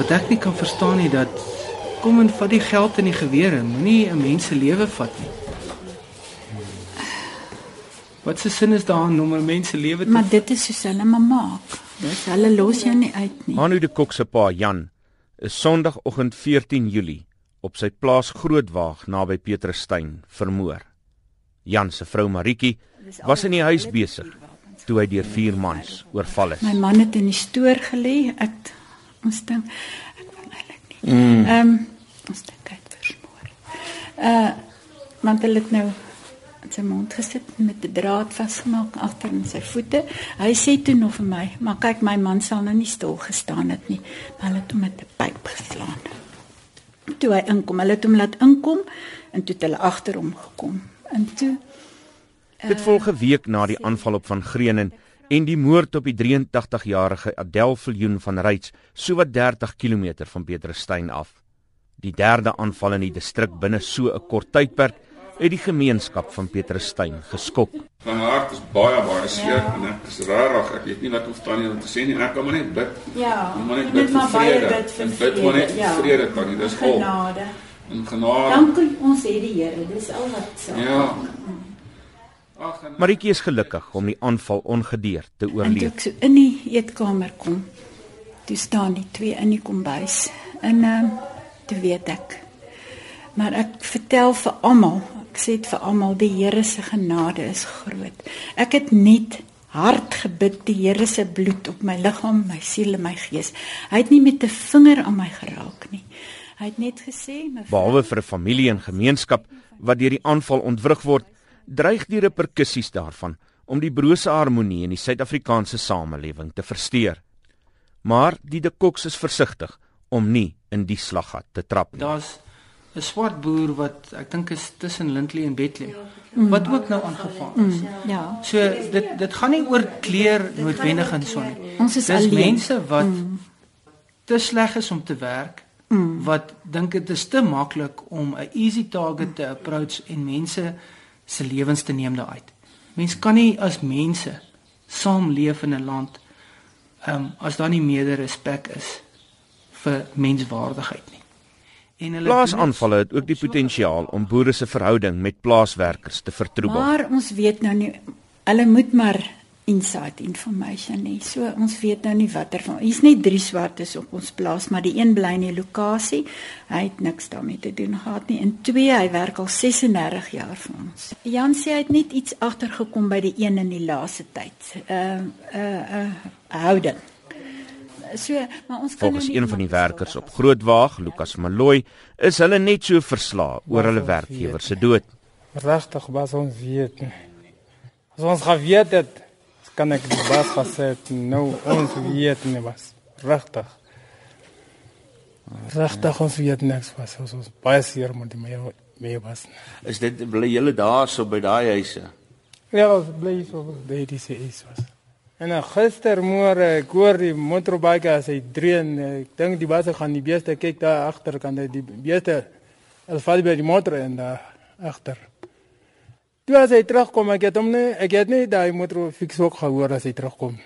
wat ek nie kan verstaan nie dat kom en vat die geld en die gewere, moenie 'n mens se lewe vat nie. Wat se sin is daar om 'n mens se lewe te Maar dit is soos hulle maar maak. Dis hulle los jou nie uit nie. Hanu de Kok se pa Jan is Sondagoggend 14 Julie op sy plaas Grootwaag naby Petrusstein vermoor. Jan se vrou Maritjie was in die huis besig toe hy deur vier mans oorval is. My man het in die stoor gelê. Ek ons dink ek wil eintlik nie. Ehm um, ons dink het versmoor. Uh want hulle het nou in sy mond gesit met 'n draad vasgemaak agter in sy voete. Hy sê toe nog vir my, "Maar kyk, my man sal nou nie stil gestaan het nie, maar hulle het hom met 'n pyp geslaan." Toe hy inkom, hulle het hom laat inkom en toe het hulle agter hom gekom. En toe Dit volg 'n week na die aanval op van Greenen en die moord op die 83-jarige Adel Viljoen van Ryds, sowat 30 km van Petrusstein af. Die derde aanval in die distrik binne so 'n kort tydperk het die gemeenskap van Petrusstein geskok. Van my hart is baie baie seer ja. en ek is rarig. Ek weet nie wat om tannie om te sê nie. Ek kan maar net bid. Ja. Moet maar net bid vir vrede. Bid vir bid maar net ja. vrede tannie. Dis al. Genade. En genade. Dankie ons het die Here. Dis al wat sê. Ja. En Maritjie is gelukkig om die aanval ongedeerd te En toe oorleef. ek so in die eetkamer kom, toe staan die twee in die kombuis. En ehm um, toe weet ek. Maar ek vertel vir almal, ek sê dit vir almal, die Here se genade is groot. Ek het net hard gebid die Here se bloed op my liggaam, my siel en my gees. Hy het nie met 'n vinger aan my geraak nie. Hy het net gesê, "Mevrou, Behalwe vir 'n familie en gemeenskap wat deur die aanval ontwrig word, dreig die reperkusies daarvan om die brose harmonie in die Suid-Afrikaanse samelewing te versteur. Maar die de Koks is versigtig om nie in die slaggat te trap nie. Daar's 'n swart boer wat ek dink is tussen Lindley en Bethlehem wat ook nou aangeval is. ja, So dit dit gaan nie oor kleer noodwendig en so nie. Ons is Dis alleen. mense wat te sleg is om te werk. Wat dink dit is te maklik om 'n easy target te approach en mense se lewens te neem daaruit. Mense kan nie as mense saamleef in 'n land ehm um, as daar nie meer respek is vir menswaardigheid nie. En hulle Plaasaanvalle het ook die potensiaal om boere se verhouding met plaaswerkers te vertroebel. Maar ons weet nou nie hulle moet maar inside information hê. So ons weet nou nie watter van. Hier's net drie swartes op ons plaas, maar die een bly in die lokasie. Hy het niks daarmee te doen gehad nie. En twee, hy werk al 36 jaar vir ons. Jan sê hy het net iets agtergekom by die een in die laaste tyd. Uh uh uh houding. So, maar ons kan Volgens nou nie een van die werkers op Grootwaag, Lukas Maloy, is hulle net so verslae oor hulle werkgewer se dood. Regtig was ons weet. nie. As ons geweet het, kan ek die baas gesê het, nou ons weet nie was. Regtig. Regtig ons weet niks was. Ons was baie seer met die meer meer was. Is dit bly julle daarso by daai huise? Ja, ons bly so by die se is was. En gistermôre ek hoor die motorbike as hy dreun. Ek dink die baas gaan die beeste kyk daar agter kan die beeste al val by die motor en daar agter. Toe as hy terugkom, ek het hom nie ek het nie daai motor fiks ook gehoor as hy terugkom.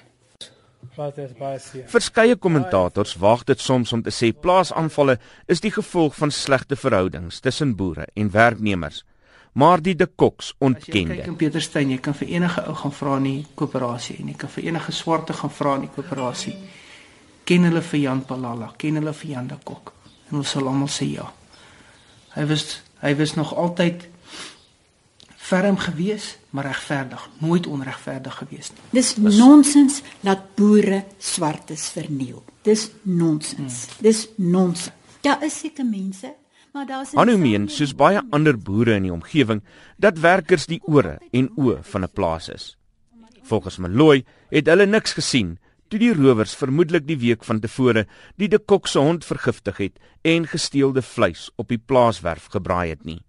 Wat is baie seer. Verskeie kommentators waag dit soms om te sê plaasaanvalle is die gevolg van slegte verhoudings tussen boere en werknemers. Maar die de Koks ontken kyk dit. in Pieterstein, jy kan vir enige ou gaan vra in die koöperasie en jy kan vir enige swarte gaan vra in die koöperasie. Ken hulle vir Jan Palala? Ken hulle vir Jan de Kok? En hulle sal almal sê ja. Hy was hy was nog altyd ferm gewees, maar regverdig, nooit onregverdig gewees nie. Dis nonsens dat boere swartes verniel. Dis nonsens. Dis nonsens. Daar is seker mense, maar daar's Hanu meen soos baie ander boere in die omgewing dat werkers die ore en oë van 'n plaas is. Volgens Maloy het hulle niks gesien toe die rowers vermoedelik die week van tevore die de Kok se hond vergiftig het en gesteelde vleis op die plaaswerf gebraai het nie.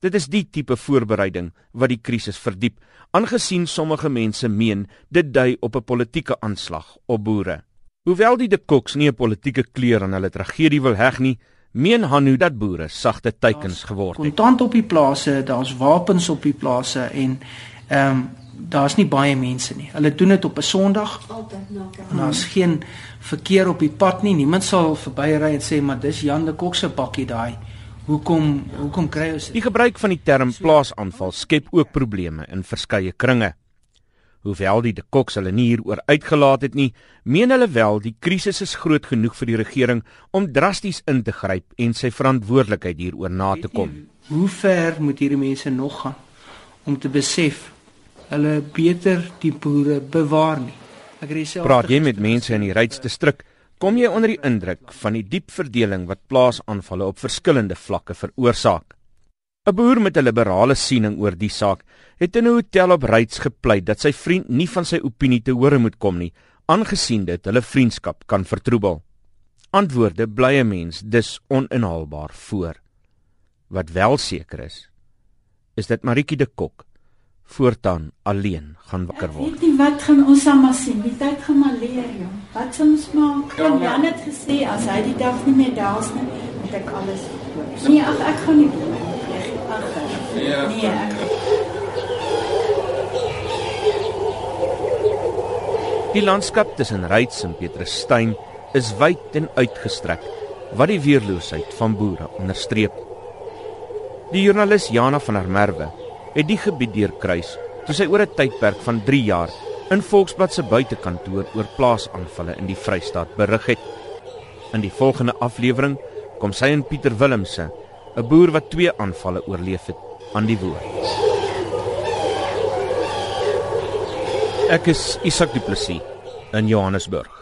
Dit is die tipe voorbereiding wat die krisis verdiep, aangesien sommige mense meen dit dui op 'n politieke aanslag op boere. Hoewel die de Koks nie 'n politieke kleur aan hulle tragedie wil heg nie, meen Hanu dat boere sagte teikens geword het. Kontant op die plase, daar's wapens op die plase en ehm um, daar's nie baie mense nie. Hulle doen dit op 'n Sondag. Altyd na En daar's geen verkeer op die pad nie. Niemand sal verbyry en sê maar dis Jan de Kok se bakkie daai. Hoekom hoekom kry ons Die dit? gebruik van die term plaasaanval skep ook probleme in verskeie kringe. Hoewel die de Koks hulle nie hieroor uitgelaat het nie, meen hulle wel die krisis is groot genoeg vir die regering om drasties in te gryp en sy verantwoordelikheid hieroor na te kom. Hoe ver moet hierdie mense nog gaan om te besef hulle beter die boere bewaar nie? Ek het dieselfde Praat jy met mense in die Ryds-distrik, kom jy onder die indruk van die diep verdeling wat plaasaanvalle op verskillende vlakke veroorsaak. 'n Boer met 'n liberale siening oor die saak het in 'n hotel op Ryds gepleit dat sy vriend nie van sy opinie te hore moet kom nie, aangesien dit hulle vriendskap kan vertroebel. Antwoorde bly 'n mens dus oninhaalbaar voor. Wat wel seker is, is dat Maritjie de Kok voortaan alleen gaan wakker Ek word. weet nie wat gaan ons almal sien. Die tyd gaan maar leer, jong. Wat sal ons maak? Ja, Ja, maar- Jan het gesê as hy die dag nie meer daar is nie, moet ek alles hoor. Nee, ag ek gaan nie bly nie. Ag, ag. Ja, Nee, ek Die landskap tussen Ryds en Petrusstein is wyd en uitgestrek wat die weerloosheid van boere onderstreep. Die joernalis Jana van der Merwe het die gebied deurkruis toe sy oor 'n tydperk van 3 jaar in Volksblad se buitekantoor oor plaasaanvalle in die Vrystaat berig het. In die volgende aflewering kom sy en Pieter Willemse, 'n boer wat twee aanvalle oorleef het, aan die woord. Ek is Isak Du Plessis in Johannesburg.